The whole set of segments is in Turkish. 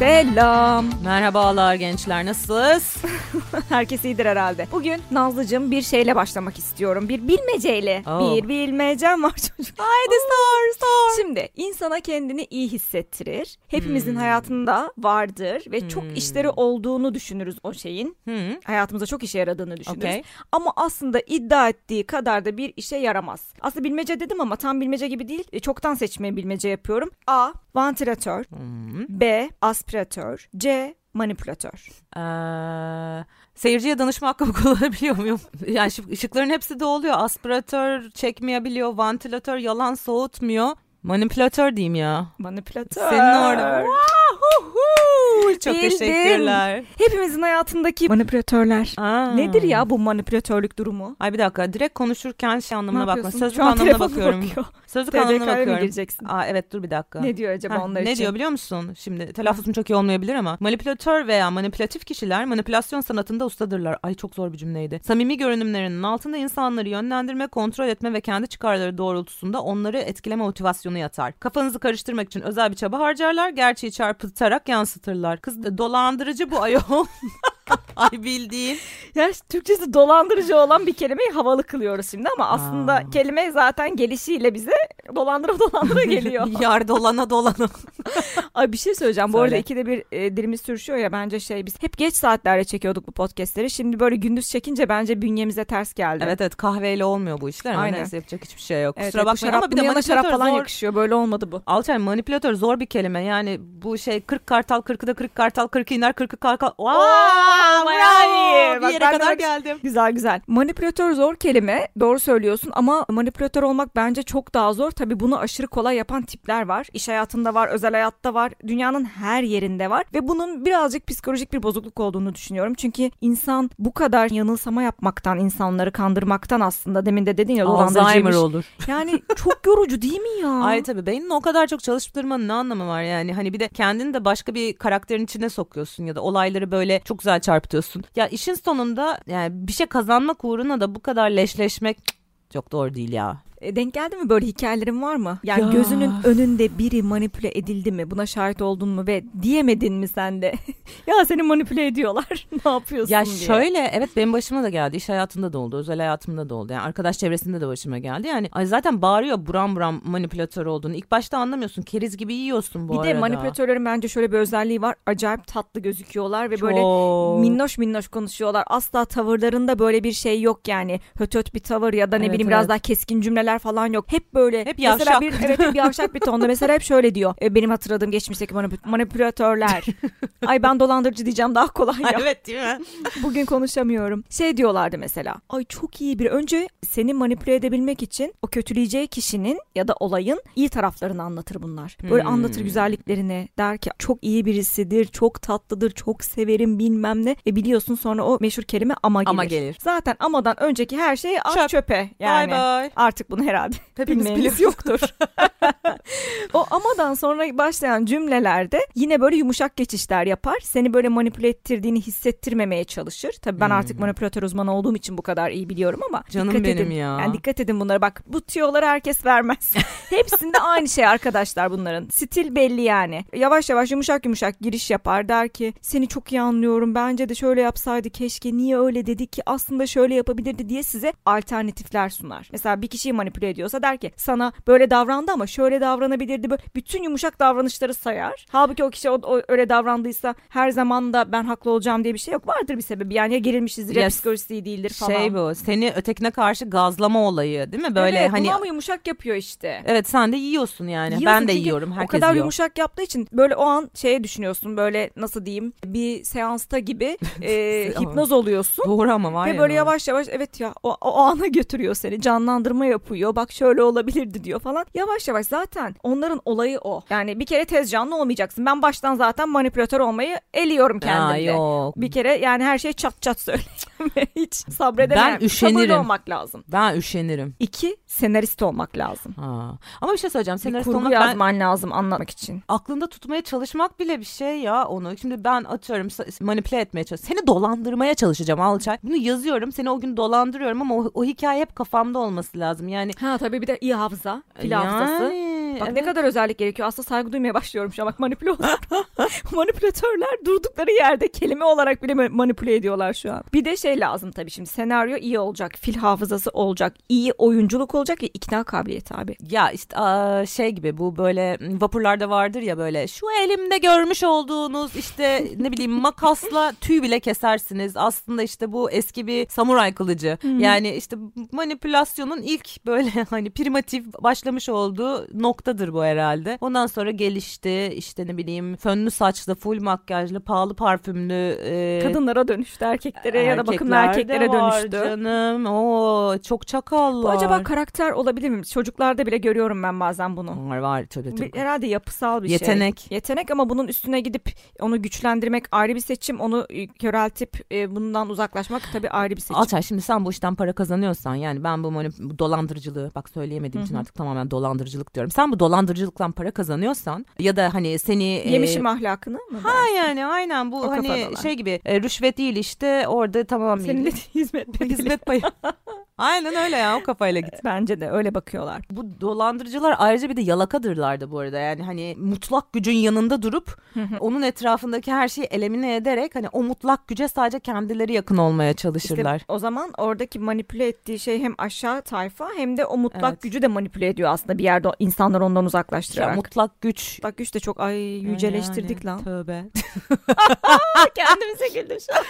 Selam. Merhabalar gençler nasılsınız? Herkes iyidir herhalde. Bugün Nazlıcığım bir şeyle başlamak istiyorum. Bir bilmeceyle. Oh. Bir bilmecem var çocuk. Haydi sor sor. Şimdi insana kendini iyi hissettirir. Hepimizin Hmm. hayatında vardır ve çok Hmm. işleri olduğunu düşünürüz o şeyin. Hı. Hayatımıza çok işe yaradığını düşünürüz. Okey. Ama aslında iddia ettiği kadar da bir işe yaramaz. Aslında bilmece dedim ama tam bilmece gibi değil. E, Çoktan seçmeye bilmece yapıyorum. A. Vantilatör. Hı. B. Aspiratör. C. Manipülatör. Ee, seyirciye danışma hakkımı kullanabiliyor muyum? Yani şık- ışıkların hepsi de oluyor. Aspiratör çekmeyebiliyor, vantilatör yalan soğutmuyor. Manipülatör diyeyim ya. Manipülatör. Senin orada. Vahuhu! Çok Bildin. teşekkürler. Hepimizin hayatındaki manipülatörler. Aa. Nedir ya bu manipülatörlük durumu? Ay bir dakika direkt konuşurken şey Ne anlamına bakma. Sözlük anlamına bakıyorum. bakıyor. Sözlük anlamına bakıyorum. gireceksin? Aa evet dur bir dakika. Ne diyor acaba Heh, onlar ne için? diyor biliyor musun? Şimdi telaffuzum çok iyi olmayabilir ama manipülatör veya manipülatif kişiler manipülasyon sanatında ustadırlar. Ay çok zor bir cümleydi. Samimi görünümlerinin altında insanları yönlendirme, kontrol etme ve kendi çıkarları doğrultusunda onları etkileme motivasyonu yatar. Kafanızı karıştırmak için özel bir çaba harcarlar, gerçeği çarpıtarak yansıtırlar. Kız e, dolandırıcı bu ayol. Ay bildiğin. Ya Türkçesi dolandırıcı olan bir kelimeyi havalı kılıyoruz şimdi ama aslında Aa. kelime zaten gelişiyle bize dolandıra dolandıra geliyor. Yar dolana dolana. Ay bir şey söyleyeceğim. Bu arada Söyle. ikide bir e, dilimiz sürüşüyor ya bence şey biz hep geç saatlerde çekiyorduk bu podcastleri. Şimdi böyle gündüz çekince bence bünyemize ters geldi. evet evet kahveyle olmuyor bu işler ama Aynen. neyse yapacak hiçbir şey yok. Evet, Kusura evet, bakmayın ama bir de manipülatör falan zor. yakışıyor. Böyle olmadı bu. Alçay manipülatör zor bir kelime yani bu şey 40 kartal 40'ı da 40 kartal 40 iner 40'ı kartal. Wow, iyi. Bir yere ben kadar geldim. Güzel güzel. Manipülatör zor kelime. Doğru söylüyorsun ama manipülatör olmak bence çok daha zor. Tabii bunu aşırı kolay yapan tipler var. İş hayatında var, özel hayatta var. Dünyanın her yerinde var. Ve bunun birazcık psikolojik bir bozukluk olduğunu düşünüyorum. Çünkü insan bu kadar yanılsama yapmaktan, insanları kandırmaktan aslında demin de dedin ya Alzheimer dolandırıcıymış. olur. Yani çok yorucu değil mi ya? Ay tabii beynini o kadar çok çalıştırmanın ne anlamı var yani hani bir de kendini de başka bir karakterin içine sokuyorsun ya da olayları böyle çok güzel çarpıtıyorsun. Ya işin sonunda yani bir şey kazanmak uğruna da bu kadar leşleşmek çok doğru değil ya. E, Denk geldi mi böyle hikayelerin var mı? Yani Ya. gözünün önünde biri manipüle edildi mi? Buna şahit oldun mu ve diyemedin mi sen de? ya seni manipüle ediyorlar. ne yapıyorsun Ya diye. şöyle evet benim başıma da geldi. İş hayatımda da oldu, özel hayatımda da oldu. Yani arkadaş çevresinde de başıma geldi. Yani ay zaten bağırıyor buram buram manipülatör olduğunu. İlk başta anlamıyorsun. Keriz gibi yiyorsun bu bir arada. de manipülatörlerin bence şöyle bir özelliği var. Acayip tatlı gözüküyorlar ve böyle Çok. minnoş minnoş konuşuyorlar. Asla tavırlarında böyle bir şey yok yani. Höt höt bir tavır ya da ne Evet, bileyim biraz evet. daha keskin cümleler falan yok. Hep böyle. Hep Mesela yavşak. bir, evet hep yavşak bir tonda. Mesela hep şöyle diyor. E, benim hatırladığım geçmişteki manip- manipülatörler. Ay ben dolandırıcı diyeceğim daha kolay ya. evet değil mi? Bugün konuşamıyorum. Şey diyorlardı mesela. Ay çok iyi bir önce seni manipüle edebilmek için o kötüleyeceği kişinin ya da olayın iyi taraflarını anlatır bunlar. Böyle Hmm. anlatır güzelliklerini. Der ki çok iyi birisidir, çok tatlıdır, çok severim bilmem ne. E biliyorsun sonra o meşhur kelime ama gelir. Ama gelir. Zaten amadan önceki her şey at Çöp. çöpe yani. Bye bye. Artık bunu herhalde Hepimiz bilmeyeniz yoktur. o amadan sonra başlayan cümlelerde yine böyle yumuşak geçişler yapar. Seni böyle manipüle ettirdiğini hissettirmemeye çalışır. Tabii ben Hmm. artık manipülatör uzmanı olduğum için bu kadar iyi biliyorum ama Canım dikkat benim edin. ya. Yani dikkat edin bunlara bak. Bu tüyoları herkes vermez. Hepsinde aynı şey arkadaşlar bunların. Stil belli yani. Yavaş yavaş yumuşak yumuşak giriş yapar. Der ki seni çok iyi anlıyorum. Bence de şöyle yapsaydı keşke. Niye öyle dedi ki aslında şöyle yapabilirdi diye size alternatifler sunar. Mesela bir kişiyi manipüle ediyorsa der ki sana böyle davrandı ama şöyle davranabilirdi. Böyle bütün yumuşak davranışları sayar. Halbuki o kişi o, o- öyle davrandıysa her zaman da ben haklı olacağım diye bir şey yok. Vardır bir sebebi. Yani ya gerilmişizdir ya Yes. psikolojisi iyi değildir falan. Şey bu seni ötekine karşı gazlama olayı değil mi? Böyle evet, hani ama yumuşak yapıyor işte. evet sen de yiyorsun yani. Yiyorsun ben de yiyorum. Herkes o kadar yiyor. yumuşak yaptığı için böyle o an şeye düşünüyorsun böyle nasıl diyeyim bir seansta gibi e, hipnoz oluyorsun. Doğru ama var Ve ya. böyle doğru. yavaş yavaş evet ya o, o ana götürüyor seni canlandırma yapıyor bak şöyle olabilirdi diyor falan. Yavaş yavaş zaten onların olayı o. Yani bir kere tez canlı olmayacaksın. Ben baştan zaten manipülatör olmayı eliyorum Aa, kendimde. yok. bir kere yani her şey çat çat ve hiç sabredemem Ben üşenirim. sabırlı olmak lazım Ben üşenirim. İki senarist olmak lazım Ha. Ama bir şey söyleyeceğim. bir Senarist kurgu olmak ben yazman lazım anlatmak için aklında tutmaya çalışmak bile bir şey ya onu. Şimdi ben atıyorum manipüle etmeye çalışıyorum. Seni dolandırmaya çalışacağım Alçay. Bunu yazıyorum. Seni o gün dolandırıyorum ama o, o hikaye hep kafamda olması lazım. Yani Ha tabii bir de iyi hafıza, fil hafızası. Bak evet. ne kadar özellik gerekiyor. Aslında saygı duymaya başlıyorum şu an. Bak manipüle Manipülatörler durdukları yerde kelime olarak bile manipüle ediyorlar şu an. Bir de şey lazım tabii şimdi senaryo iyi olacak. Fil hafızası olacak. iyi oyunculuk olacak ve ikna kabiliyeti abi. Ya işte aa, şey gibi bu böyle vapurlarda vardır ya böyle şu elimde görmüş olduğunuz işte ne bileyim makasla tüy bile kesersiniz. Aslında işte bu eski bir samuray kılıcı. Yani işte manipülasyonun ilk böyle hani primitif başlamış olduğu noktadır bu herhalde. Ondan sonra gelişti işte ne bileyim fönlü saçlı, full makyajlı, pahalı parfümlü e, Kadınlara dönüştü erkeklere ya da bakımlı erkekler de erkeklere var dönüştü. canım. Oo çok çakallar. Bu acaba karakter olabilir mi? Çocuklarda bile görüyorum ben bazen bunu. var var tabii tabii. Bir- herhalde yapısal bir şey. Yetenek. Yetenek ama bunun üstüne gidip onu güçlendirmek ayrı bir seçim. Onu e, köreltip e, bundan uzaklaşmak tabii ayrı bir seçim. Alçay şimdi sen bu işten para kazanıyorsan yani ben bu, manip- bu dolandırıcılığı bak söyleyemediğim için artık tamamen dolandırıcılık diyorum. Sen bu dolandırıcılıktan para kazanıyorsan ya da hani seni Yemişim e, ahlakını mı? Ha yani aynen bu O hani kafadalar. şey gibi e, rüşvet değil işte orada tamam Senin de hizmet bedeli. hizmet payı. aynen öyle ya o kafayla git. Bence de öyle bakıyorlar. Bu dolandırıcılar ayrıca bir de yalakadırlar da bu arada. Yani hani mutlak gücün yanında durup onun etrafındaki her şeyi elimine ederek hani o mutlak güce sadece kendileri yakın olmaya çalışırlar. İşte o zaman oradaki manipüle ettiği şey hem aşağı tayfa hem de o mutlak Evet. gücü de manipüle ediyor aslında bir yerde insanlar ondan Ya uzaklaştırarak. mutlak güç mutlak güç de çok ay yüceleştirdik Yani, lan. Tövbe. Kendimize güldüm şu an.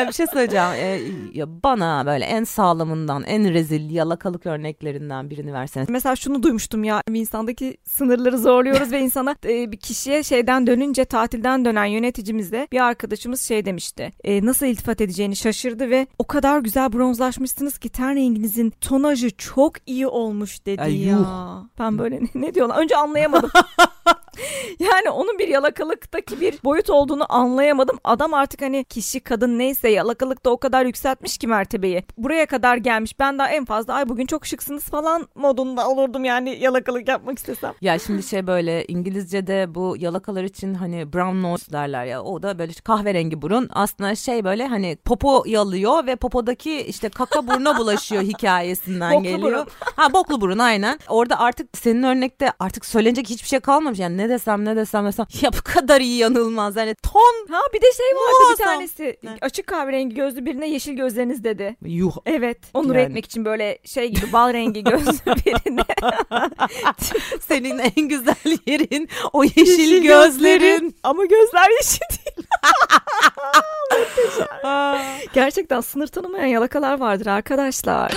Ya bir şey söyleyeceğim. Ee, ya bana böyle en sağlamından, en rezil yalakalık örneklerinden birini versene. Mesela şunu duymuştum ya insandaki sınırları zorluyoruz ve insana e, bir kişiye şeyden dönünce tatilden dönen yöneticimizle bir arkadaşımız şey demişti. E, nasıl iltifat edeceğini şaşırdı ve o kadar güzel bronzlaşmışsınız ki ten renginizin tonajı çok iyi olmuş dedi Ay, ya. yuh. Ben böyle ne, ne diyorlar önce anlayamadım. Yani onun bir yalakalıktaki bir boyut olduğunu anlayamadım. Adam artık hani kişi kadın neyse yalakalıkta o kadar yükseltmiş ki mertebeyi. Buraya kadar gelmiş. Ben daha en fazla ay bugün çok şıksınız falan modunda olurdum yani yalakalık yapmak istesem. Ya şimdi şey böyle İngilizce'de bu yalakalar için hani brown nose derler ya. O da böyle kahverengi burun. Aslında şey böyle hani popo yalıyor ve popodaki işte kaka buruna bulaşıyor hikayesinden Boklu geliyor. burun. Ha boklu burun aynen. Orada artık senin örnekte artık söylenecek hiçbir şey kalmamış. Yani ne desem ne desem desem. Ya bu kadar iyi yanılmaz. Yani ton Ha bir de şey vardı bir Muazzam. tanesi. Açık kahverengi gözlü birine yeşil gözleriniz dedi. yuh Evet. Onur Yani. etmek için böyle şey gibi bal rengi gözlü birine. senin en güzel yerin o yeşil, gözlerin. Ama gözler yeşil değil. Aa. Gerçekten sınır tanımayan yalakalar vardır arkadaşlar.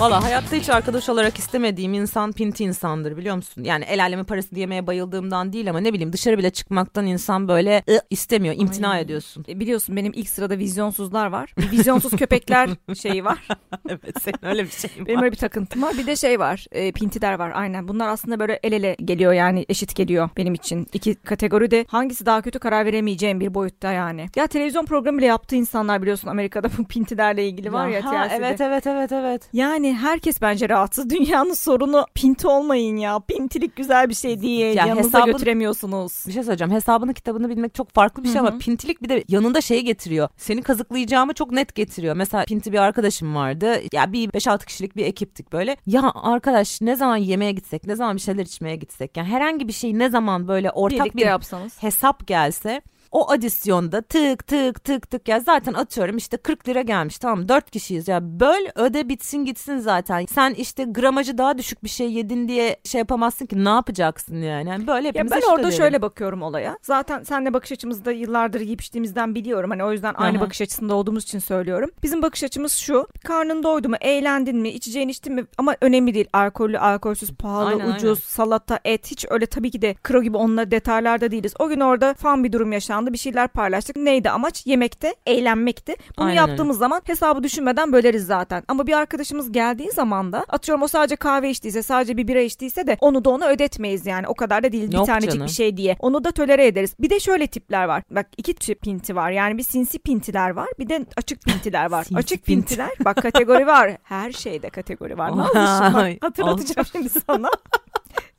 Valla hayatta hiç arkadaş olarak istemediğim insan pinti insandır biliyor musun? Yani el aleme parası diyemeye bayıldığımdan değil ama ne bileyim dışarı bile çıkmaktan insan böyle "Ih!" istemiyor, imtina Ay. ediyorsun. E, Biliyorsun benim ilk sırada vizyonsuzlar var. Vizyonsuz köpekler şeyi var. evet senin öyle bir şeyin Benim öyle bir takıntım var. Bir de şey var. E, pintiler var aynen. Bunlar aslında böyle el ele geliyor yani eşit geliyor benim için. İki kategori de hangisi daha kötü karar veremeyeceğim bir boyutta yani. Ya televizyon programı bile yaptı insanlar biliyorsun Amerika'da bu pintilerle ilgili var ya. Ha, TLC'de. evet evet evet evet. Yani herkes bence rahatsız. Dünyanın sorunu pinti olmayın ya. Pintilik güzel bir şey değil. Ya Yanınıza hesabını- götüremiyorsunuz. Bir şey söyleyeceğim. Hesabını kitabını bilmek çok farklı bir şey Hı hı. ama pintilik bir de yanında şeyi getiriyor. Seni kazıklayacağımı çok net getiriyor. Mesela pinti bir arkadaşım vardı. Ya bir 5-6 kişilik bir ekiptik böyle. Ya arkadaş ne zaman yemeğe gitsek, ne zaman bir şeyler içmeye gitsek. Yani herhangi bir şey ne zaman böyle ortak Birlikte bir yapsanız. hesap gelse o adisyonda tık tık tık tık ya zaten atıyorum işte 40 lira gelmiş tamam 4 kişiyiz ya böl öde bitsin gitsin zaten sen işte gramajı daha düşük bir şey yedin diye şey yapamazsın ki ne yapacaksın yani, yani böyle Ya hepimiz ben eşit orada ödeyelim. şöyle bakıyorum olaya. Zaten senle bakış açımızda yıllardır yiyip içtiğimizden biliyorum. Hani o yüzden aynı Aha. bakış açısında olduğumuz için söylüyorum. Bizim bakış açımız şu. Karnın doydu mu, eğlendin mi, içeceğini içtin mi ama önemli değil. Alkollü, alkolsüz, pahalı, Aynen, ucuz, salata, et hiç öyle tabii ki de kro gibi onlar detaylarda değiliz. O gün orada fan bir durum yaşandı. Bir şeyler paylaştık. Neydi amaç? Yemekte, eğlenmekti. Bunu Aynen yaptığımız zaman hesabı düşünmeden böleriz zaten. Ama bir arkadaşımız geldiği zaman da atıyorum o sadece kahve içtiyse, sadece bir bira içtiyse de onu da ona ödetmeyiz yani. O kadar da değil. Yok bir tanecik canım. bir şey diye. Onu da tolere ederiz. Bir de şöyle tipler var. Bak iki tip pinti var. Yani bir sinsi pintiler var. Bir de açık pintiler var. Açık pinti. pintiler. Bak kategori var. Her şeyde kategori var. Ne olmuş? Hatırlatacağım şimdi sana.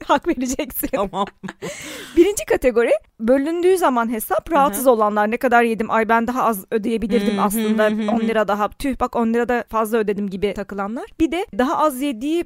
Hak vereceksin. Tamam. Birinci kategori bölündüğü zaman hesap rahatsız olanlar ne kadar yedim ay ben daha az ödeyebilirdim Hı hı aslında hı hı. 10 lira daha tüh bak 10 lira da fazla ödedim gibi takılanlar. Bir de daha az yediği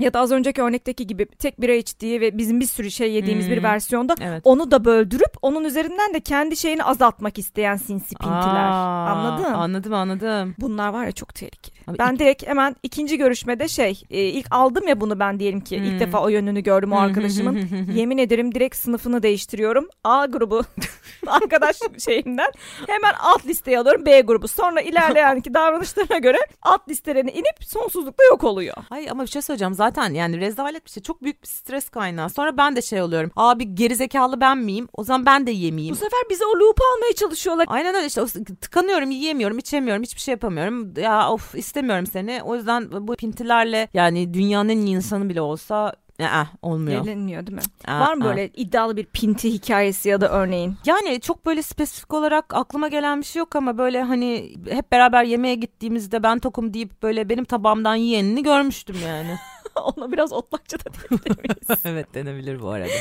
Ya da az önceki örnekteki gibi tek bira içtiği ve bizim bir sürü şey yediğimiz bir Hmm. versiyonda Evet. onu da böldürüp onun üzerinden de kendi şeyini azaltmak isteyen sinsi pintiler. Aa, Anladın? Anladım anladım. Bunlar var ya çok tehlikeli. Abi ben direkt hemen ikinci görüşmede şey e, ilk aldım ya bunu ben diyelim ki Hmm. ilk defa o yönünü gördüm o arkadaşımın. Yemin ederim direkt sınıfını değiştiriyorum. A grubu arkadaş şeyimden hemen alt listeye alıyorum B grubu. Sonra ilerleyen ki davranışlarına göre alt listelerine inip sonsuzlukta yok oluyor. Hayır ama bir şey söyleyeceğim zaten yani rezalet bir şey çok büyük bir stres kaynağı. Sonra ben de şey oluyorum. Abi gerizekalı ben miyim? O zaman ben de yemeyeyim. Bu sefer bize o loop almaya çalışıyorlar. Aynen öyle işte tıkanıyorum yiyemiyorum içemiyorum hiçbir şey yapamıyorum ya of istemiyorum seni o yüzden bu pintilerle yani dünyanın en iyi insanı bile olsa aa, olmuyor. Gelinmiyor değil mi? Aa, Var mı aa. böyle iddialı bir pinti hikayesi ya da örneğin? Yani çok böyle spesifik olarak aklıma gelen bir şey yok ama böyle hani hep beraber yemeğe gittiğimizde ben tokum deyip böyle benim tabağımdan yiyenini görmüştüm yani. Ona biraz otlakça da diyebilir miyiz? evet denebilir bu arada.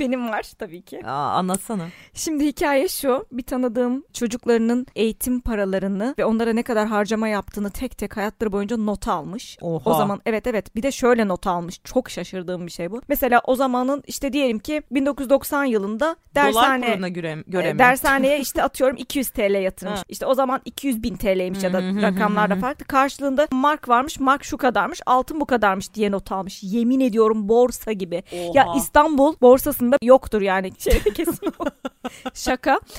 Benim var tabii ki. Aa, anlatsana. Şimdi hikaye şu. Bir tanıdığım çocuklarının eğitim paralarını ve onlara ne kadar harcama yaptığını tek tek hayatları boyunca not almış. Oha. O zaman evet evet bir de şöyle not almış. Çok şaşırdığım bir şey bu. Mesela o zamanın işte diyelim ki 1990 yılında dershane kuruna göre, göre mi? dershaneye işte atıyorum 200 TL yatırmış. Ha. İşte o zaman 200 bin TL'ymiş ya da Hı hı hı rakamlar da hı. farklı. Karşılığında mark varmış. Mark şu kadarmış. Altın bu kadarmış diye not almış. Yemin ediyorum borsa gibi. Ya Oha. İstanbul borsasında yoktur yani. Şeyde kesin yok. Şaka.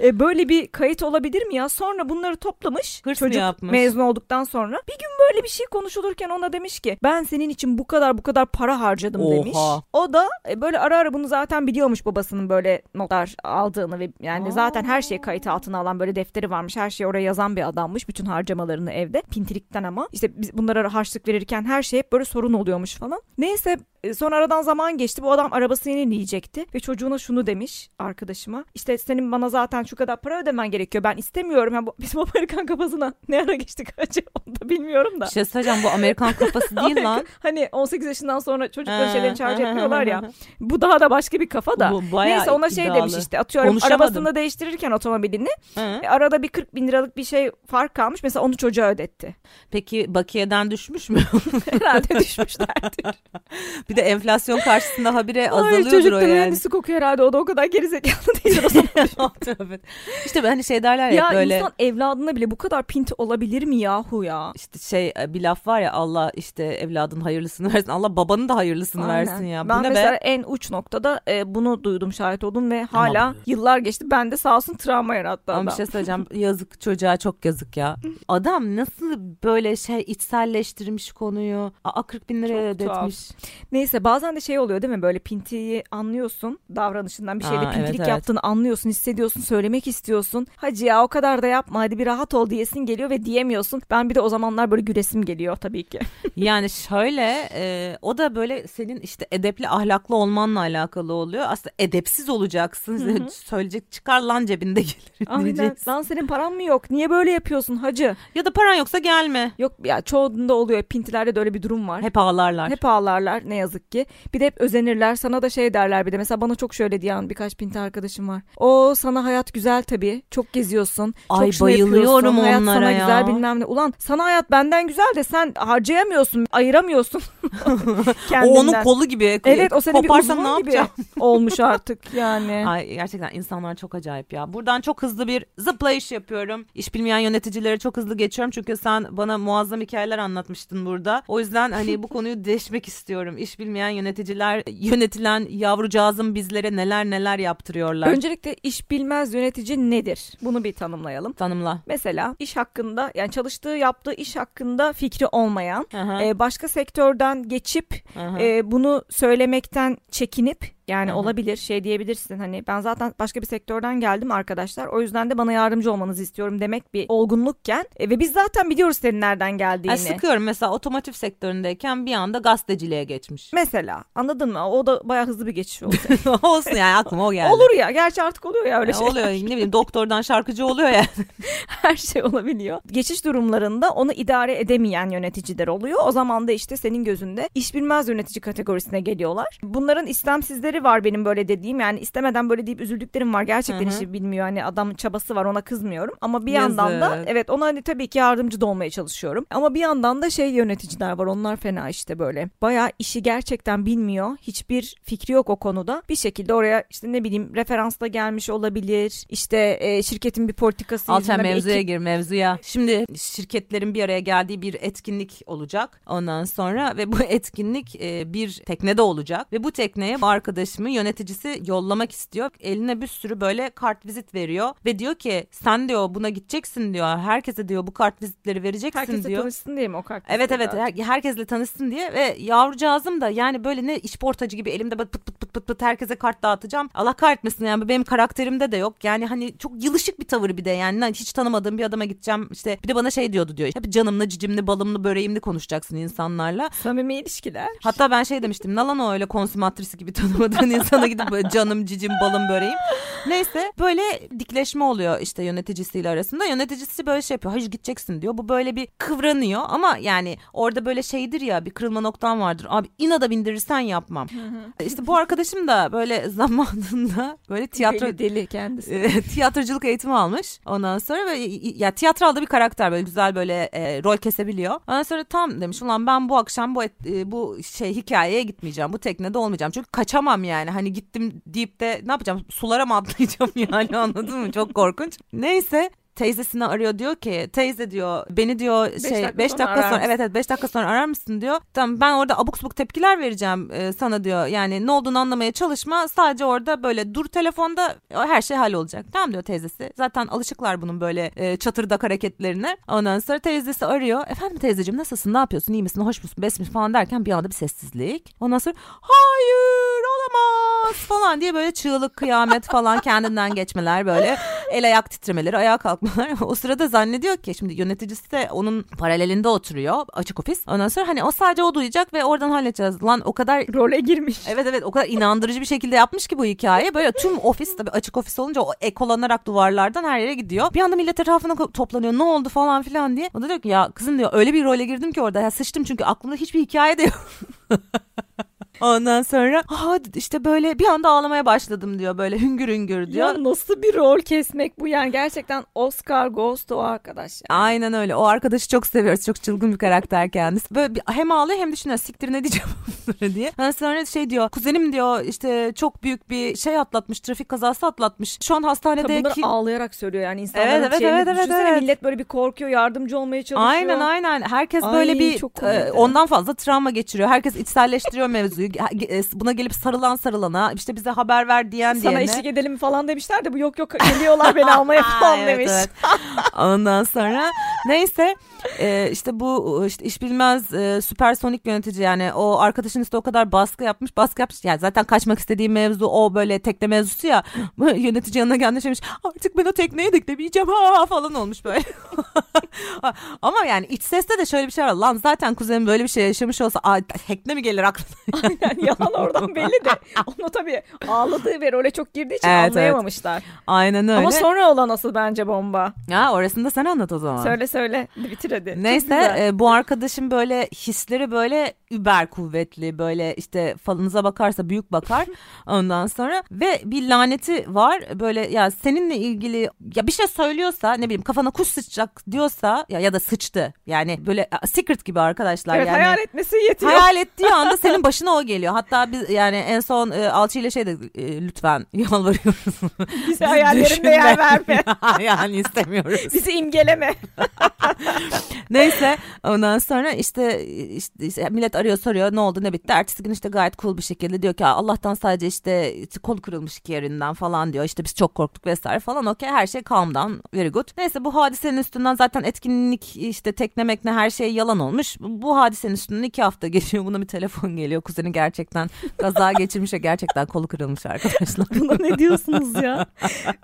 E, Böyle bir kayıt olabilir mi ya? Sonra bunları toplamış. Hırs çocuk yapmış? mezun olduktan sonra. Bir gün böyle bir şey konuşulurken ona demiş ki ben senin için bu kadar bu kadar para harcadım Oha. demiş. O da e, böyle ara ara bunu zaten biliyormuş babasının böyle notlar aldığını ve yani Aa. zaten her şeyi kayıt altına alan böyle defteri varmış. Her şeyi oraya yazan bir adammış. Bütün harcamalarını evde. Pintilikten ama. İşte biz bunlara harçlık verirken her şey hep böyle sorun oluyormuş falan. Neyse sonra aradan zaman geçti. Bu adam arabasını yenileyecekti ve çocuğuna şunu demiş arkadaşıma. İşte senin bana zaten şu kadar para ödemen gerekiyor. Ben istemiyorum. Yani bu, bizim Amerikan kafasına ne ara geçtik acı onu da bilmiyorum da. Bir şey söyleyeceğim bu Amerikan kafası değil lan. Hani 18 yaşından sonra çocukları Ha, şeylerini charge ha, etmiyorlar ya. Bu daha da başka bir kafa da. Bu Neyse ona şey iddialı. demiş işte atıyorum arabasını değiştirirken otomobilini e, arada bir 40 bin liralık bir şey fark kalmış mesela onu çocuğa ödetti. Peki bakiyeden düşmüş mü? Herhalde düşmüşlerdir. bir de enflasyon karşısında habire Ay azalıyordur çocuk o yani. mühendisi kokuyor herhalde o da o kadar gerizekalı değil o zaman. İşte hani şey derler ya, ya böyle insan evladına bile bu kadar pinti olabilir mi yahu ya? işte şey bir laf var ya Allah işte evladın hayırlısını versin. Allah babanın da hayırlısını Aynen. versin ya. Bu Ben ne mesela be? en uç noktada e, bunu duydum şahit oldum ve hala Ama- yıllar geçti bende sağ olsun travma yarattı Ama adam. bir şey söyleyeceğim. Yazık çocuğa çok yazık ya. Adam nasıl böyle şey içselleştirmiş konuyu. Aa 40 bin liraya ödetmiş. Neyse bazen de şey oluyor değil mi böyle pintiyi anlıyorsun davranışından bir şeyde Aa, pintilik evet, evet. yaptığını anlıyorsun hissediyorsun söylemek istiyorsun. Hacı ya o kadar da yapma hadi bir rahat ol diyesin geliyor ve diyemiyorsun. Ben bir de o zamanlar böyle güresim geliyor tabii ki. Yani şöyle e, o da böyle senin işte edepli ahlaklı olmanla alakalı oluyor. Aslında edepsiz olacaksın. Söyleyecek çıkar lan cebinde gelir Aynen diyeceksin. lan senin paran mı yok niye böyle yapıyorsun hacı? Ya da paran yoksa gelme. Yok ya çoğunda oluyor pintilerde de öyle bir durum var. Hep ağlarlar. Hep ağlarlar ne yazık ki. Bir de hep özenirler. Sana da şey derler bir de. Mesela bana çok şöyle diyen birkaç pinti arkadaşım var. O sana hayat güzel tabii. Çok geziyorsun. Çok Ay, bayılıyorum Hayat onlara sana ya. güzel bilmem ne. Ulan sana hayat benden güzel de sen harcayamıyorsun. Ayıramıyorsun. o onun kolu gibi. Evet o senin bir Koparsam uzvun ne gibi yapacağım? olmuş artık yani. Ay gerçekten insanlar çok acayip ya. Buradan çok hızlı bir zıplayış yapıyorum. İş bilmeyen yöneticileri çok hızlı geçiyorum. Çünkü sen bana muazzam hikayeler anlatmıştın burada. O yüzden hani bu konuyu deşmek istiyorum. İş bilmeyen yöneticiler yönetilen yavrucağızım bizlere neler neler yaptırıyorlar. Öncelikle iş bilmez yönetici nedir? Bunu bir tanımlayalım. Tanımla. Mesela iş hakkında yani çalıştığı yaptığı iş hakkında fikri olmayan e, başka sektörden geçip e, bunu söylemekten çekinip yani Hı hı. olabilir şey diyebilirsin hani ben zaten başka bir sektörden geldim arkadaşlar o yüzden de bana yardımcı olmanızı istiyorum demek bir olgunlukken e, ve biz zaten biliyoruz senin nereden geldiğini. Ay, sıkıyorum mesela otomotiv sektöründeyken bir anda gazeteciliğe geçmiş. Mesela anladın mı? O da bayağı hızlı bir geçiş oldu. Olsun yani aklıma o geldi. Olur ya gerçi artık oluyor ya öyle Ya şey. oluyor ne bileyim doktordan şarkıcı oluyor ya. Her şey olabiliyor. Geçiş durumlarında onu idare edemeyen yöneticiler oluyor. O zaman da işte senin gözünde iş bilmez yönetici kategorisine geliyorlar. Bunların istemsizleri üzüldükleri var benim böyle dediğim. Yani istemeden böyle deyip üzüldüklerim var. Gerçekten işi bilmiyor. Hani adam çabası var ona kızmıyorum. Ama bir Yazık. yandan da evet ona hani tabii ki yardımcı da olmaya çalışıyorum. Ama bir yandan da şey yöneticiler var. Onlar fena işte böyle. Bayağı işi gerçekten bilmiyor. Hiçbir fikri yok o konuda. Bir şekilde oraya işte ne bileyim referansla gelmiş olabilir. İşte e, şirketin bir politikası bir mevzuya ekip- gir mevzuya. Şimdi şirketlerin bir araya geldiği bir etkinlik olacak ondan sonra ve bu etkinlik e, bir teknede olacak ve bu tekneye bu arkadaşımı yöneticisi yollamak istiyor. Eline bir sürü böyle kart vizit veriyor ve diyor ki sen diyor buna gideceksin diyor. Herkese diyor bu kart vizitleri vereceksin Herkese diyor. tanışsın diye mi o kart? Evet evet her- herkesle tanışsın diye ve yavrucağızım da yani böyle ne işportacı gibi elimde pıt pıt pıt pıt pıt herkese kart dağıtacağım. Allah kahretmesin yani benim karakterimde de yok. Yani hani çok yılışık bir tavır bir de yani hiç tanımadığım bir adama gideceğim işte bir de bana şey diyordu diyor. Hep canımlı cicimli balımlı böreğimli konuşacaksın insanlarla. Samimi ilişkiler. Hatta ben şey demiştim nalan o öyle konsumatrisi gibi tanımadığın insana gidip böyle canım cicim balım böreğim. Neyse böyle dikleşme oluyor işte yöneticisiyle arasında. Yöneticisi böyle şey yapıyor. Hayır gideceksin diyor. Bu böyle bir kıvranıyor ama yani orada böyle şeydir ya bir kırılma noktan vardır. Abi inada bindirirsen yapmam. İşte bu arkadaşım da böyle zamanında böyle tiyatro Deli deli kendisi. tiyatroculuk eğitimi almış. Ondan sonra böyle ya tiyatralda bir karakter böyle güzel böyle e, rol kesebiliyor. Ondan sonra tam demiş ulan ben bu akşam bu et- e, bu şey hikayeye gitmeyeceğim. Bu teknede olmayacağım. Çünkü kaçamam yani. Hani gittim deyip de ne yapacağım? Sulara mı atlayacağım yani anladın mı? Çok korkunç. Neyse teyzesini arıyor diyor ki teyze diyor beni diyor Beş şey dakika 5 sonra dakika arar sonra mısın? evet evet 5 dakika sonra arar mısın diyor. Tamam ben orada abuk subuk tepkiler vereceğim e, sana diyor. Yani ne olduğunu anlamaya çalışma. Sadece orada böyle dur telefonda her şey hallolacak. Tamam diyor teyzesi. Zaten alışıklar bunun böyle e, çatırdak hareketlerine. Ondan sonra teyzesi arıyor. Efendim teyzeciğim nasılsın? Ne yapıyorsun? İyi misin? Hoş musun? Bes misin? falan derken bir anda bir sessizlik. Ondan sonra hayır olamaz falan diye böyle çığlık kıyamet falan kendinden geçmeler böyle el ayak titremeleri ayağa kalkmalar. o sırada zannediyor ki şimdi yöneticisi de onun paralelinde oturuyor açık ofis. Ondan sonra hani o sadece o duyacak ve oradan halledeceğiz. Lan o kadar Role girmiş. Evet evet o kadar inandırıcı bir şekilde yapmış ki bu hikaye. Böyle tüm ofis tabii açık ofis olunca o ekolanarak duvarlardan her yere gidiyor. Bir anda millet etrafına toplanıyor ne oldu falan filan diye. O da diyor ki ya kızım diyor öyle bir role girdim ki orada ya sıçtım çünkü aklımda hiçbir hikaye de yok. Ondan sonra Aa, işte böyle bir anda ağlamaya başladım diyor böyle hüngür hüngür diyor. Ya nasıl bir rol kesmek bu yani gerçekten Oscar Ghost o arkadaş. ya. Aynen öyle. O arkadaşı çok seviyoruz. Çok çılgın bir karakter kendisi. Böyle bir, hem ağlıyor hem düşünüyor. Siktir ne diyeceğim bunlara diye. Ondan sonra şey diyor. Kuzenim diyor işte çok büyük bir şey atlatmış. Trafik kazası atlatmış. Şu an hastanede bunları ağlayarak söylüyor yani insanların Evet, evet, şeyini evet, evet, düşünsene evet. millet böyle bir korkuyor yardımcı olmaya çalışıyor. Aynen aynen. Herkes Ay, böyle bir e, ondan fazla travma geçiriyor. Herkes içselleştiriyor mevzuyu. E, Buna gelip sarılan sarılana işte bize haber ver diyen Sana diyene. eşlik edelim falan demişler de bu yok yok geliyorlar beni almaya falan Evet, demiş. evet. Ondan sonra neyse e, işte bu işte iş bilmez e, süpersonik yönetici yani o arkadaşın işte o kadar baskı yapmış baskı yapmış. Yani zaten kaçmak istediği mevzu o böyle tekne mevzusu ya. Yönetici yanına gelmiş demiş artık ben o tekneye de gidemeyeceğim ha falan olmuş böyle. Ama yani iç seste de şöyle bir şey var. Lan zaten kuzenim böyle bir şey yaşamış olsa "Aa, tekne mi gelir aklına? Aynen yalan oradan belli de. Onu tabii ağladığı ve role çok girdiği için Evet, evet. anlayamamışlar. aynen öyle. Ama sonra olan asıl bence bomba. ya orasını da sen anlat o zaman. Söyle söyle bitir hadi. Neyse e, bu arkadaşım böyle hisleri böyle über kuvvetli böyle işte falınıza bakarsa büyük bakar ondan sonra ve bir laneti var böyle ya seninle ilgili ya bir şey söylüyorsa ne bileyim kafana kuş sıçacak diyorsa ya ya da sıçtı yani böyle secret gibi arkadaşlar evet yani. hayal etmesi yetiyor. Hayal ettiği anda senin başına o geliyor. Hatta biz yani en son e, Alçı ile şey de e, lütfen yalvarıyoruz. Bize hayallerinde yer verme. yani istemiyoruz. Bizi imgeleme. Neyse ondan sonra işte, işte, işte millet arıyor soruyor ne oldu ne bitti. Ertesi gün işte gayet cool bir şekilde diyor ki "Aa, Allah'tan sadece işte kol kırılmış iki yerinden falan diyor. İşte biz çok korktuk vesaire falan okey her şey calm down very good. Neyse bu hadisenin üstünden zaten etkinlik işte tekne mekne her şey yalan olmuş. Bu hadisenin üstünden iki hafta geçiyor buna bir telefon geliyor. Kuzeni gerçekten kaza geçirmiş ve gerçekten kolu kırılmış arkadaşlar. Buna ne diyorsunuz ya?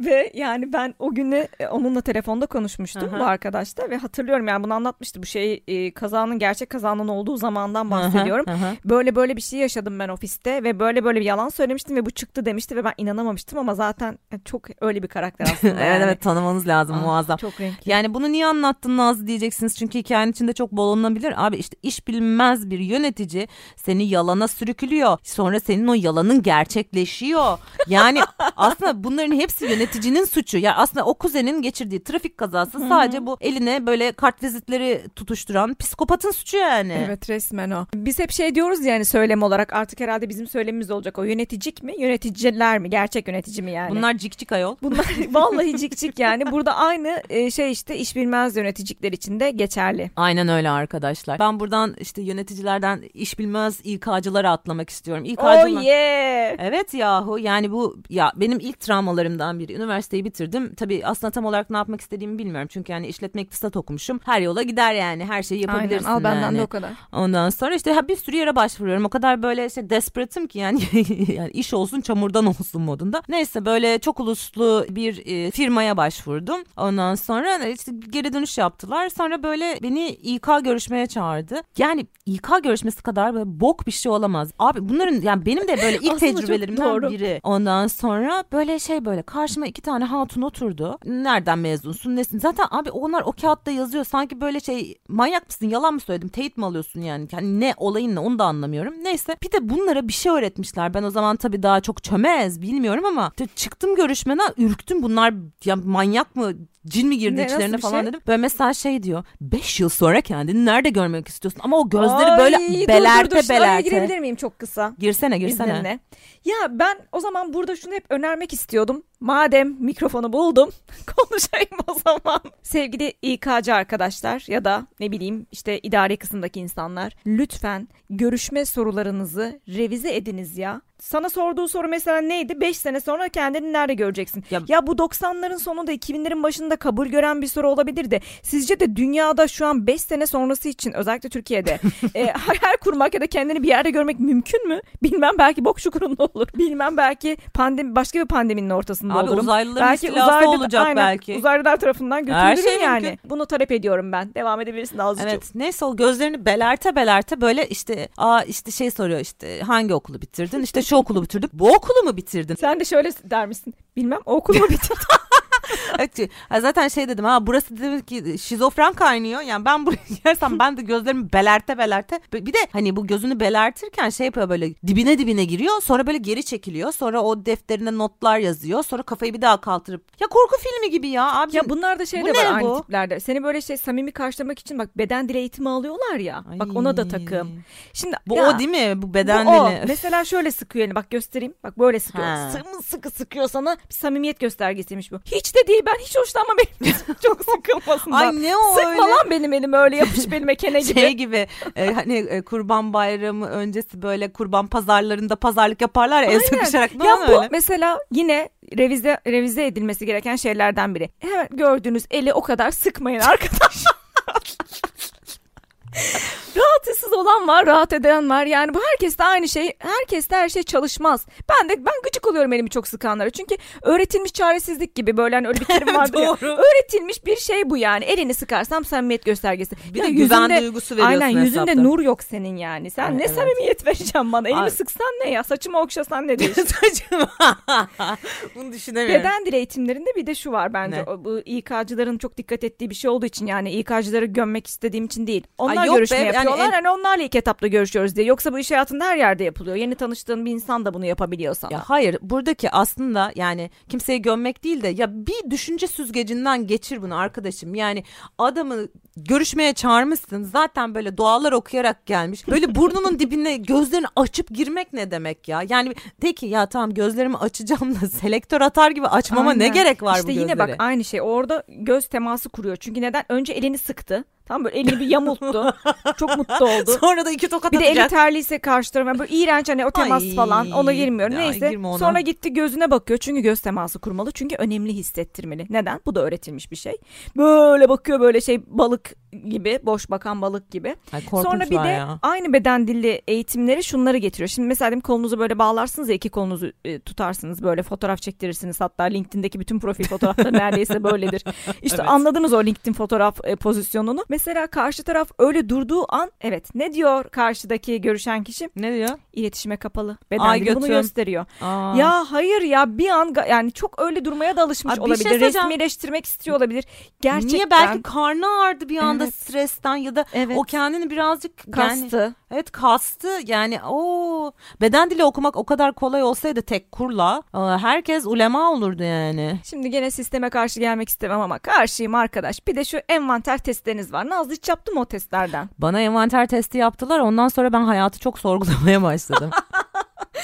Ve yani ben o günü e, onunla telefonda konuşmuştum Aha. bu arkadaşla. Ofiste ve hatırlıyorum yani bunu anlatmıştı bu şey e, kazanın gerçek kazanın olduğu zamandan bahsediyorum. Böyle böyle bir şey yaşadım ben ofiste ve böyle böyle bir yalan söylemiştim ve bu çıktı demişti ve ben inanamamıştım ama zaten çok öyle bir karakter aslında. evet yani. evet tanımanız lazım Aa, muazzam. Çok renkli. Yani bunu niye anlattın Nazlı diyeceksiniz çünkü hikayenin içinde çok bollanabilir. Abi işte iş bilmez bir yönetici seni yalana sürüklüyor. Sonra senin o yalanın gerçekleşiyor. Yani aslında bunların hepsi yöneticinin suçu. Ya aslında o kuzenin geçirdiği trafik kazası sadece bu eline böyle kart vizitleri tutuşturan psikopatın suçu yani. Evet resmen o. Biz hep şey diyoruz yani söylem olarak artık herhalde bizim söylemimiz olacak o yöneticik mi yöneticiler mi gerçek yönetici mi yani. Bunlar cik cik ayol. Bunlar vallahi cik cik yani burada aynı e, şey işte iş bilmez yöneticikler için de geçerli. Aynen öyle arkadaşlar. Ben buradan işte yöneticilerden iş bilmez İK'cılara atlamak istiyorum. İK'cılar. Oh yeah. Evet yahu yani bu ya benim ilk travmalarımdan biri. Üniversiteyi bitirdim. Tabii aslında tam olarak ne yapmak istediğimi bilmiyorum. Çünkü yani işletme iktisat okumuşum. Her yola gider yani. Her şeyi yapabilirsin Aynen al benden yani. de o kadar. Ondan sonra işte ha bir sürü yere başvuruyorum. O kadar böyle işte desperate'ım ki yani, yani iş olsun çamurdan olsun modunda. Neyse böyle çok uluslu bir e, firmaya başvurdum. Ondan sonra işte geri dönüş yaptılar. Sonra böyle beni İK görüşmeye çağırdı. Yani İK görüşmesi kadar böyle bok bir şey olamaz. Abi bunların yani benim de böyle ilk tecrübelerimden biri. Ondan sonra böyle şey böyle karşıma iki tane hatun oturdu. Nereden mezunsun nesin? Zaten abi onlar o kağıtta yazıyor. Sanki böyle şey manyak mısın yalan mı söyledim? Teyit mi alıyorsun yani? Yani ne olayın ne onu da anlamıyorum. Neyse bir de bunlara bir şey öğretmişler. Ben o zaman tabii daha çok çömez bilmiyorum ama işte çıktım görüşmeden ürktüm. Bunlar ya manyak mı cin mi girdi Ne, içlerine falan şey? dedim. Böyle mesela şey diyor. 5 yıl sonra kendini nerede görmek istiyorsun? Ama o gözleri Ay, böyle dur, belerte dur, dur, belerte. girebilir miyim çok kısa? Girsene girsene. İzninle. Ya ben o zaman burada şunu hep önermek istiyordum. Madem mikrofonu buldum konuşayım o zaman. Sevgili İK'cı arkadaşlar ya da ne bileyim işte idari kısımdaki insanlar lütfen görüşme sorularınızı revize ediniz ya. Sana sorduğu soru mesela neydi? 5 sene sonra kendini nerede göreceksin? Ya- Ya, bu 90'ların sonunda 2000'lerin başında kabul gören bir soru olabilir de sizce de dünyada şu an 5 sene sonrası için özellikle Türkiye'de e, hayal kurmak ya da kendini bir yerde görmek mümkün mü? Bilmem belki bok çukurunda olur. Bilmem belki pandemi başka bir pandeminin ortasında Abi olurum. uzaylıların belki istilası olacak aynen, belki. Uzaylılar tarafından Her götürülürüm şey yani. mümkün. Bunu talep ediyorum ben. Devam edebilirsin Nazlıcığım. Evet neyse o gözlerini belerte belerte böyle işte aa işte şey soruyor işte hangi okulu bitirdin işte şu okulu bitirdik bu okulu mu bitirdin Sen de şöyle der misin? Bilmem o okulumu bitirdim. Zaten şey dedim ha burası demek ki şizofren kaynıyor yani ben buraya gelsem ben de gözlerimi belerte belerte bir de hani bu gözünü belertirken şey yapıyor böyle dibine dibine giriyor sonra böyle geri çekiliyor sonra o defterine notlar yazıyor sonra kafayı bir daha kaldırıp ya korku filmi gibi ya abi ya bunlar da şey Bu de var aynı bu? tiplerde. Seni böyle şey samimi karşılamak için bak beden dili eğitimi alıyorlar ya. Bak ona da takım. Şimdi bu ya, o değil mi bu beden bu o. dili Mesela şöyle sıkıyor elini bak göstereyim. Bak böyle sıkıyor. Ha. Sımı sıkı sıkıyor sana bir samimiyet göstergesiymiş bu. Hiç de değil ben hiç hoşlanmam benim çok sıkılmasından. Ay ne o Sıkma öyle? lan benim elim öyle yapış belime kene gibi. Şey gibi e, hani e, kurban bayramı öncesi böyle kurban pazarlarında pazarlık yaparlar ya el sıkışarak. Ya bu öyle? mesela yine revize revize edilmesi gereken şeylerden biri. Hemen gördüğünüz eli o kadar sıkmayın arkadaşlar. Rahatsız olan var, rahat eden var. Yani bu herkes de aynı şey. Herkes de her şey çalışmaz. Ben de ben gıcık oluyorum elimi çok sıkanlara. Çünkü öğretilmiş çaresizlik gibi böyle hani öyle bir terim vardır ya. Öğretilmiş bir şey bu yani. Elini sıkarsam samimiyet göstergesi. Bir de güven duygusu veriyorsun Aynen yüzünde hesapta. nur yok senin yani. Sen Ay, ne evet. samimiyet vereceksin bana? Elimi Ay. sıksan ne ya? Saçımı okşasan ne değişir? Saçma. Bunu düşünemiyorum. Beden dili eğitimlerinde bir de şu var bence. O, bu İK'cıların çok dikkat ettiği bir şey olduğu için yani İK'cıları gömmek istediğim için değil. Onlar Ay yok görüşme be, yani yapıyorlar. en- Hani onlarla ilk etapta görüşüyoruz diye. Yoksa bu iş hayatında her yerde yapılıyor. Yeni tanıştığın bir insan da bunu yapabiliyor sana. Ya hayır buradaki aslında yani kimseyi gömmek değil de ya bir düşünce süzgecinden geçir bunu arkadaşım. Yani adamı görüşmeye çağırmışsın zaten böyle dualar okuyarak gelmiş. Böyle burnunun dibine gözlerini açıp girmek ne demek ya? Yani de ki ya tamam gözlerimi açacağım da selektör atar gibi açmama ne Aynen. gerek var işte bu yine gözlere? bak aynı şey orada göz teması kuruyor. Çünkü neden? Önce elini sıktı. Tam böyle elini bir yamulttu. Çok mutlu oldu. Sonra da iki tokat Bir de eli atacak. terliyse karşı tarafa böyle iğrenç hani o temas Ay, falan ona girmiyorum. ya Neyse girme ona. sonra gitti gözüne bakıyor çünkü göz teması kurmalı. Çünkü önemli hissettirmeli. Neden? Bu da öğretilmiş bir şey. Böyle bakıyor böyle şey balık gibi boş bakan balık gibi. Ay, Sonra bir de ya. aynı beden dili eğitimleri şunları getiriyor. Şimdi mesela diyelim kolunuzu böyle bağlarsınız ya iki kolunuzu e, tutarsınız böyle fotoğraf çektirirsiniz. Hatta LinkedIn'deki bütün profil fotoğrafları neredeyse böyledir. İşte Evet. anladınız o LinkedIn fotoğraf e, pozisyonunu. Mesela karşı taraf öyle durduğu an evet ne diyor karşıdaki görüşen kişi? Ne diyor? İletişime kapalı. Beden Ay, dili bunu gösteriyor. Aa. Ya hayır ya bir an yani çok öyle durmaya da alışmış Abi bir olabilir. şey. Resmileştirmek istiyor olabilir. Gerçekten. Niye belki karnı ağrıdı bir anda Evet. stresten ya da Evet. o kendini birazcık yani kastı. evet kastı yani o beden dili okumak o kadar kolay olsaydı tek kurla herkes ulema olurdu yani. Şimdi gene sisteme karşı gelmek istemem ama karşıyım arkadaş. Bir de şu envanter testleriniz var. Nazlı hiç yaptı mı o testlerden? Bana envanter testi yaptılar ondan sonra ben hayatı çok sorgulamaya başladım.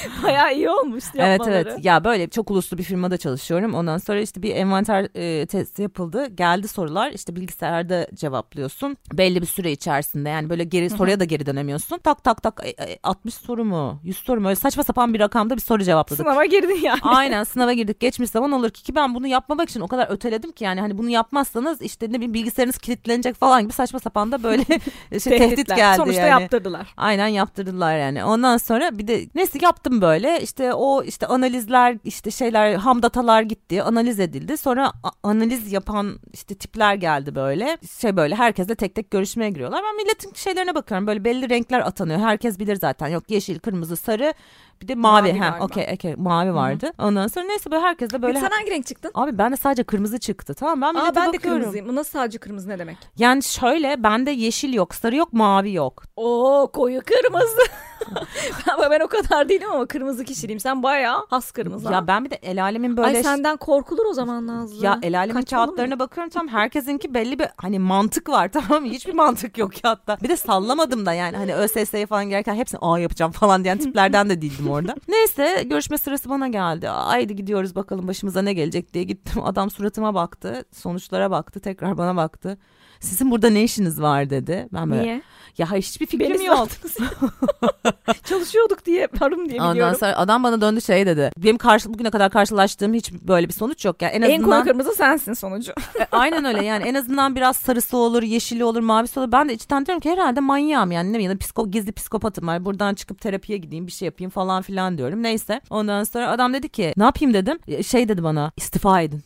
Bayağı iyi olmuş evet yapmaları. evet ya böyle çok uluslu bir firmada çalışıyorum. Ondan sonra işte bir envanter e, testi yapıldı. Geldi sorular. İşte bilgisayarda cevaplıyorsun. Belli bir süre içerisinde. Yani böyle geri soruya da geri dönemiyorsun. Tak tak tak e, e, 60 soru mu? 100 soru mu? Öyle saçma sapan bir rakamda bir soru cevapladık. Sınava girdin yani. Aynen sınava girdik. Geçmiş zaman olur ki ki ben bunu yapmamak için o kadar öteledim ki yani. Hani bunu yapmazsanız işte ne bileyim bilgisayarınız kilitlenecek falan gibi saçma sapan da böyle şey, tehdit geldi Sonuçta yani. yaptırdılar. Aynen yaptırdılar yani. Ondan sonra bir de neyse yaptım böyle. İşte o işte analizler işte şeyler ham datalar gitti. Analiz edildi. Sonra analiz yapan işte tipler geldi böyle. Şey böyle herkesle tek tek görüşmeye giriyorlar. Ben milletin şeylerine bakıyorum. Böyle belli renkler atanıyor. Herkes bilir zaten. Yok yeşil, kırmızı, sarı. Bir de mavi. Mavi ha okey okey mavi vardı. Ondan sonra neyse böyle herkes de böyle Peki sen hangi renk çıktın? Abi ben de sadece kırmızı çıktı tamam ben Aa, ben de bakıyorum. kırmızıyım. Bu nasıl sadece kırmızı ne demek? Yani şöyle bende yeşil yok sarı yok mavi yok. Oo koyu kırmızı. ben, ben o kadar değilim ama kırmızı kişiliğim. Sen bayağı has kırmızı. Ya ben bir de el alemin böyle Ay senden korkulur o zaman Nazlı. Ya el alemin kağıtlarına bakıyorum tam herkesinki belli bir hani mantık var tamam mı? Hiçbir mantık yok ya hatta. Bir de sallamadım da yani hani ÖSS'ye falan gelirken hepsini A yapacağım falan diyen tiplerden de değildim orada. Neyse görüşme sırası bana geldi. Haydi gidiyoruz bakalım başımıza ne gelecek diye gittim. Adam suratıma baktı sonuçlara baktı tekrar bana baktı. Sizin burada ne işiniz var dedi. Ben böyle Niye? ya hiçbir fikrim Beni yok. Çalışıyorduk diye varım diye Ondan biliyorum. sonra adam bana döndü şey dedi. Benim karşı, bugüne kadar karşılaştığım hiç böyle bir sonuç yok. Yani en En azından koyu kırmızı sensin sonucu. E, Aynen öyle yani en azından biraz sarısı olur, yeşili olur, mavisi olur. Ben de içten diyorum ki herhalde manyağım yani ne bileyim ya da psiko, gizli psikopatım var. Buradan çıkıp terapiye gideyim bir şey yapayım falan filan diyorum. Neyse ondan sonra adam dedi ki ne yapayım dedim. E, Şey dedi bana istifa edin.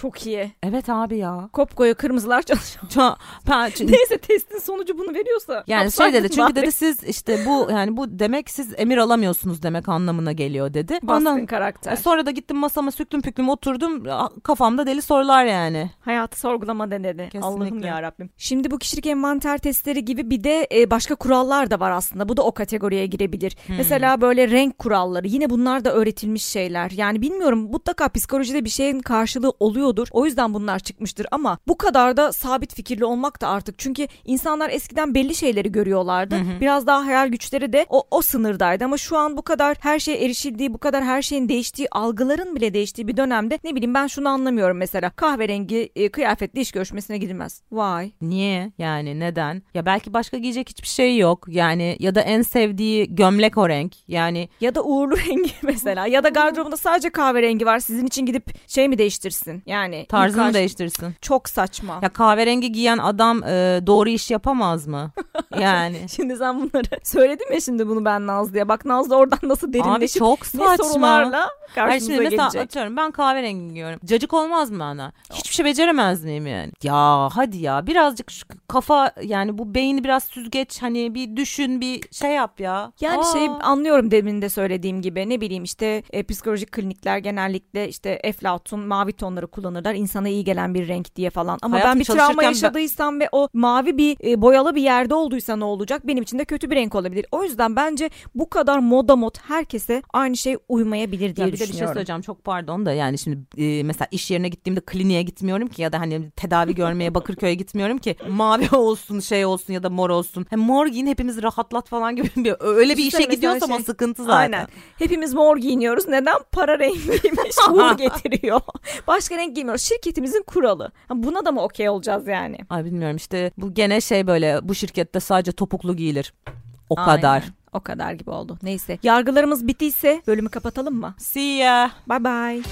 Çok iyi. Evet abi ya. Kopkoyu kırmızılar çalışıyor. Ça- ben- çünkü- Neyse testin sonucu bunu veriyorsa. yani şey dedi çünkü bari. dedi siz işte bu yani bu demek siz emir alamıyorsunuz demek anlamına geliyor dedi. Bastın Ondan, karakter. E, sonra da gittim masama süklüm püklüm oturdum kafamda deli sorular yani. Hayatı sorgulama denedi. Allah'ım ya Rabbim. Şimdi bu kişilik envanter testleri gibi bir de e, başka kurallar da var aslında. Bu da o kategoriye girebilir. Hmm. Mesela böyle renk kuralları. Yine bunlar da öğretilmiş şeyler. Yani bilmiyorum mutlaka psikolojide bir şeyin karşılığı oluyordur. O yüzden bunlar çıkmıştır ama bu kadar da sabit fikirli olmak da artık. Çünkü insanlar eskiden belli şeyleri görüyorlardı. Biraz daha hayal güçleri de o, o sınırdaydı ama şu an bu kadar her şeye erişildiği, bu kadar her şeyin değiştiği, algıların bile değiştiği bir dönemde ne bileyim ben şunu anlamıyorum mesela. Kahverengi e, kıyafetli iş görüşmesine gidilmez. Why? Niye? Yani neden? Ya belki başka giyecek hiçbir şey yok. Yani ya da en sevdiği gömlek o renk. Yani Ya da uğurlu rengi mesela ya da gardırobunda sadece kahverengi var sizin için gidip şey mi değiştirsin? Yani tarzını ilk karşı- değiştirsin. Çok saçma. Ya kahverengi giyen adam e, doğru iş yapamaz mı? Yani. Şimdi sen bunları söyledim ya şimdi bunu ben Nazlı'ya. Bak Nazlı oradan nasıl Abi derinleşip çok ne saçma. sorularla Hayır karşımıza şimdi mesela gelecek. atıyorum ben kahverengi giyiyorum. Cacık olmaz mı bana? Hiçbir şey beceremez miyim yani? Ya hadi ya birazcık şu kafa yani bu beyni biraz süzgeç hani bir düşün bir şey yap ya. Yani Aa. şey anlıyorum demin de söylediğim gibi ne bileyim işte e, psikolojik klinikler genellikle işte eflatun mavi tonları kullanırlar insana iyi gelen bir renk diye falan ama Hayatım ben bir travma ben- yaşadıysam ve o mavi bir e, boyalı bir yerde olduysa ne olacak benim için de kötü bir renk olabilir. O yüzden bence bu kadar moda mod herkese aynı şey uymayabilir diye Ya bir de bir şey düşünüyorum. söyleyeceğim çok pardon da yani şimdi e, mesela iş yerine gittiğimde kliniğe gitmiyorum ki ya da hani tedavi görmeye Bakırköy'e gitmiyorum ki mavi olsun şey olsun ya da mor olsun. Hem mor giyin hepimiz rahatlat falan gibi bir öyle bir işe Düşünsene mesela gidiyorsam o şey- sıkıntı zaten. Aynen. Hepimiz mor giyiniyoruz. Neden? Para rengiymiş. Uğur getiriyor. Başka renk giymiyoruz. Şirketimizin kuralı. Buna da mı okey olacağız yani? Ay bilmiyorum işte bu gene şey böyle bu şirkette sadece topuklu giyilir. O Aynen. kadar. O kadar gibi oldu. Neyse. Yargılarımız bittiyse bölümü kapatalım mı? See ya. Bye bye.